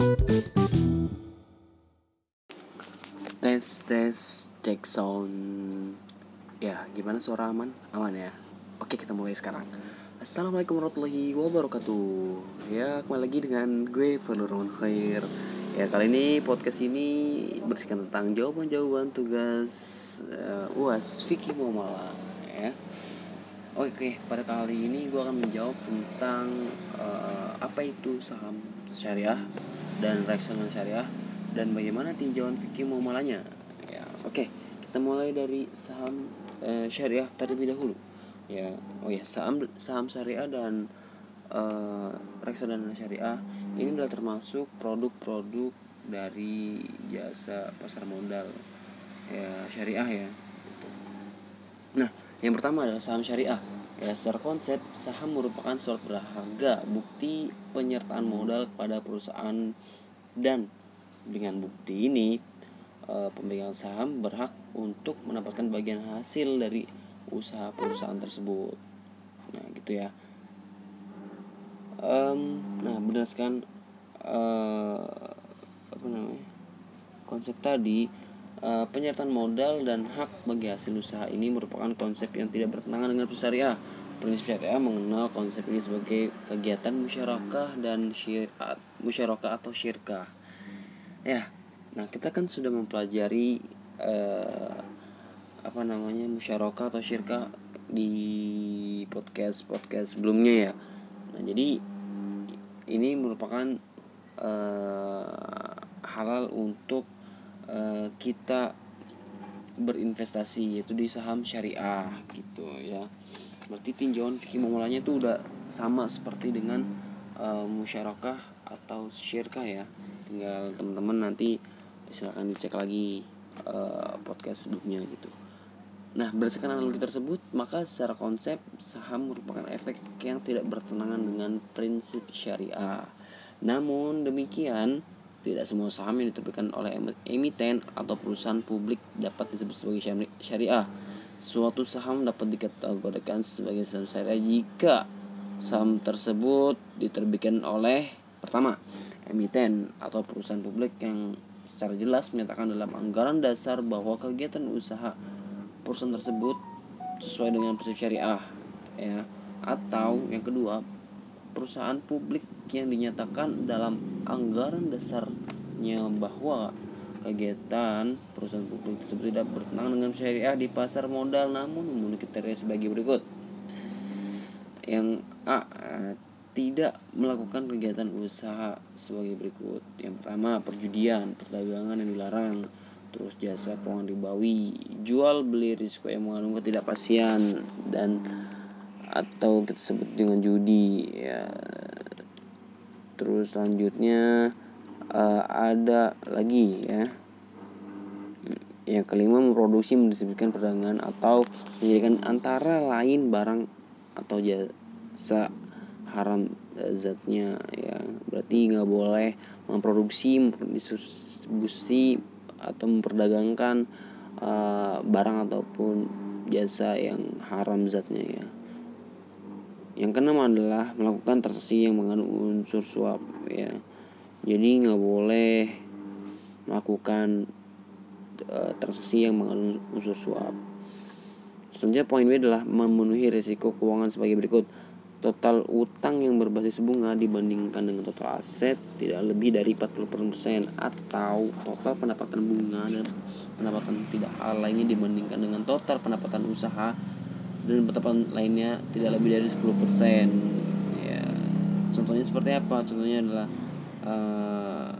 Tes tes cek sound. Ya gimana suara aman? Aman ya? Oke kita mulai sekarang. Assalamualaikum warahmatullahi wabarakatuh. Ya kembali lagi dengan gue Fadlur Rahman Khair. Ya kali ini podcast ini bersihkan tentang jawaban-jawaban tugas uh, UAS Vicky Muamala ya. Oke pada kali ini gue akan menjawab tentang uh, apa itu saham syariah dan reksadana syariah dan bagaimana tinjauan fikih muamalahnya. Ya, oke. Okay. Kita mulai dari saham eh, syariah terlebih dahulu. Ya, oh ya, saham saham syariah dan eh, reksadana syariah ini adalah termasuk produk-produk dari jasa pasar modal ya syariah ya. Nah, yang pertama adalah saham syariah. Ya, secara konsep saham merupakan surat berharga bukti penyertaan modal kepada perusahaan dan dengan bukti ini, eh, pemegang saham berhak untuk mendapatkan bagian hasil dari usaha perusahaan tersebut. Nah, gitu ya. Um, nah, berdasarkan uh, apa namanya konsep tadi, uh, penyertaan modal dan hak bagi hasil usaha ini merupakan konsep yang tidak bertentangan dengan syariah. Prinsip syariah mengenal konsep ini sebagai kegiatan musyarakah dan syirat, musyarakah atau syirkah ya nah kita kan sudah mempelajari uh, apa namanya musyarakah atau syirkah di podcast podcast sebelumnya ya nah jadi ini merupakan uh, halal untuk uh, kita berinvestasi yaitu di saham syariah gitu ya. Berarti tinjauan fikih memulainya itu udah sama seperti dengan uh, musyarakah atau syirkah ya. Tinggal teman-teman nanti silahkan dicek lagi uh, podcast sebelumnya gitu. Nah berdasarkan analogi tersebut maka secara konsep saham merupakan efek yang tidak bertentangan dengan prinsip syariah. Namun demikian tidak semua saham yang diterbitkan oleh emiten atau perusahaan publik dapat disebut sebagai syariah. Suatu saham dapat dikategorikan sebagai saham syariah jika saham tersebut diterbitkan oleh pertama emiten atau perusahaan publik yang secara jelas menyatakan dalam anggaran dasar bahwa kegiatan usaha perusahaan tersebut sesuai dengan prinsip syariah ya atau yang kedua perusahaan publik yang dinyatakan dalam anggaran dasarnya bahwa kegiatan perusahaan publik tersebut tidak bertentangan dengan syariah di pasar modal namun memenuhi kriteria sebagai berikut yang A tidak melakukan kegiatan usaha sebagai berikut. Yang pertama, perjudian, perdagangan yang dilarang, terus jasa keuangan ribawi, jual beli risiko yang mengandung ketidakpastian dan atau kita sebut dengan judi ya. Terus selanjutnya uh, ada lagi ya. Yang kelima memproduksi mendistribusikan perdagangan atau menjadikan antara lain barang atau jasa haram eh, zatnya ya berarti nggak boleh memproduksi memdistribusi atau memperdagangkan uh, barang ataupun jasa yang haram zatnya ya yang keenam adalah melakukan transaksi yang mengandung unsur suap ya. Jadi nggak boleh melakukan uh, transaksi yang mengandung unsur suap selanjutnya poin B adalah memenuhi risiko keuangan sebagai berikut. Total utang yang berbasis bunga dibandingkan dengan total aset tidak lebih dari 40% atau total pendapatan bunga dan pendapatan tidak hal lainnya dibandingkan dengan total pendapatan usaha dan pendapatan lainnya tidak lebih dari 10% ya. Contohnya seperti apa? Contohnya adalah uh,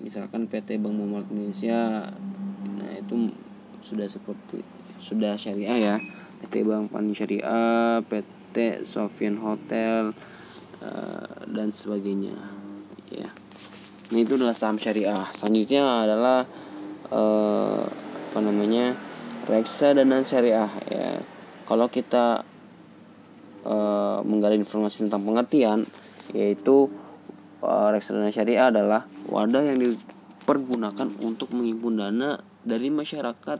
misalkan PT Bank Muamalat Indonesia nah itu sudah seperti sudah syariah ya. PT Bank Panin Syariah PT PT Sofian Hotel uh, dan sebagainya. Ya. Nah itu adalah saham syariah. Selanjutnya adalah uh, apa namanya reksadana syariah ya kalau kita uh, menggali informasi tentang pengertian yaitu uh, reksadana syariah adalah wadah yang dipergunakan untuk menghimpun dana dari masyarakat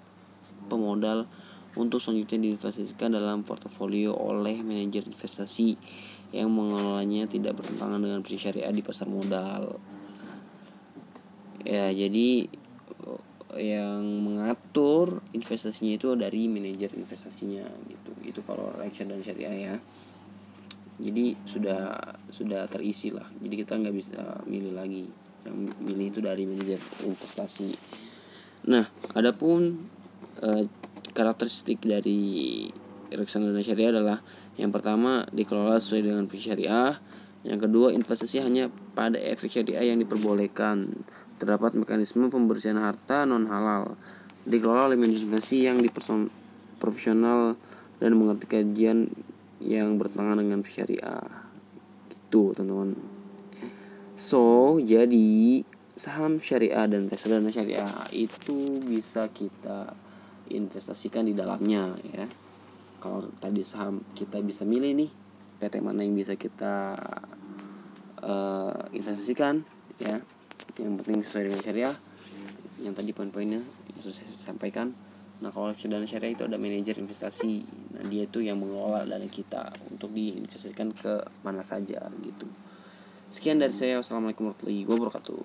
pemodal untuk selanjutnya diinvestasikan dalam portofolio oleh manajer investasi yang mengelolanya tidak bertentangan dengan prinsip syariah di pasar modal. Ya, jadi yang mengatur investasinya itu dari manajer investasinya gitu. Itu kalau reksadana syariah ya. Jadi sudah sudah terisi lah. Jadi kita nggak bisa milih lagi. Yang milih itu dari manajer investasi. Nah, adapun eh, karakteristik dari reksadana syariah adalah yang pertama dikelola sesuai dengan syariah. Yang kedua investasi hanya pada efek syariah yang diperbolehkan. Terdapat mekanisme pembersihan harta non halal. Dikelola oleh manajemen yang profesional dan mengerti kajian yang bertentangan dengan syariah. Gitu, teman-teman. So, jadi saham syariah dan reksadana syariah itu bisa kita investasikan di dalamnya ya kalau tadi saham kita bisa milih nih PT mana yang bisa kita uh, investasikan ya yang penting sesuai dengan syariah. Yang tadi poin-poinnya sudah saya sampaikan. Nah kalau dana syariah itu ada manajer investasi. Nah dia itu yang mengelola dana kita untuk diinvestasikan ke mana saja gitu. Sekian dari saya. Wassalamualaikum warahmatullahi wabarakatuh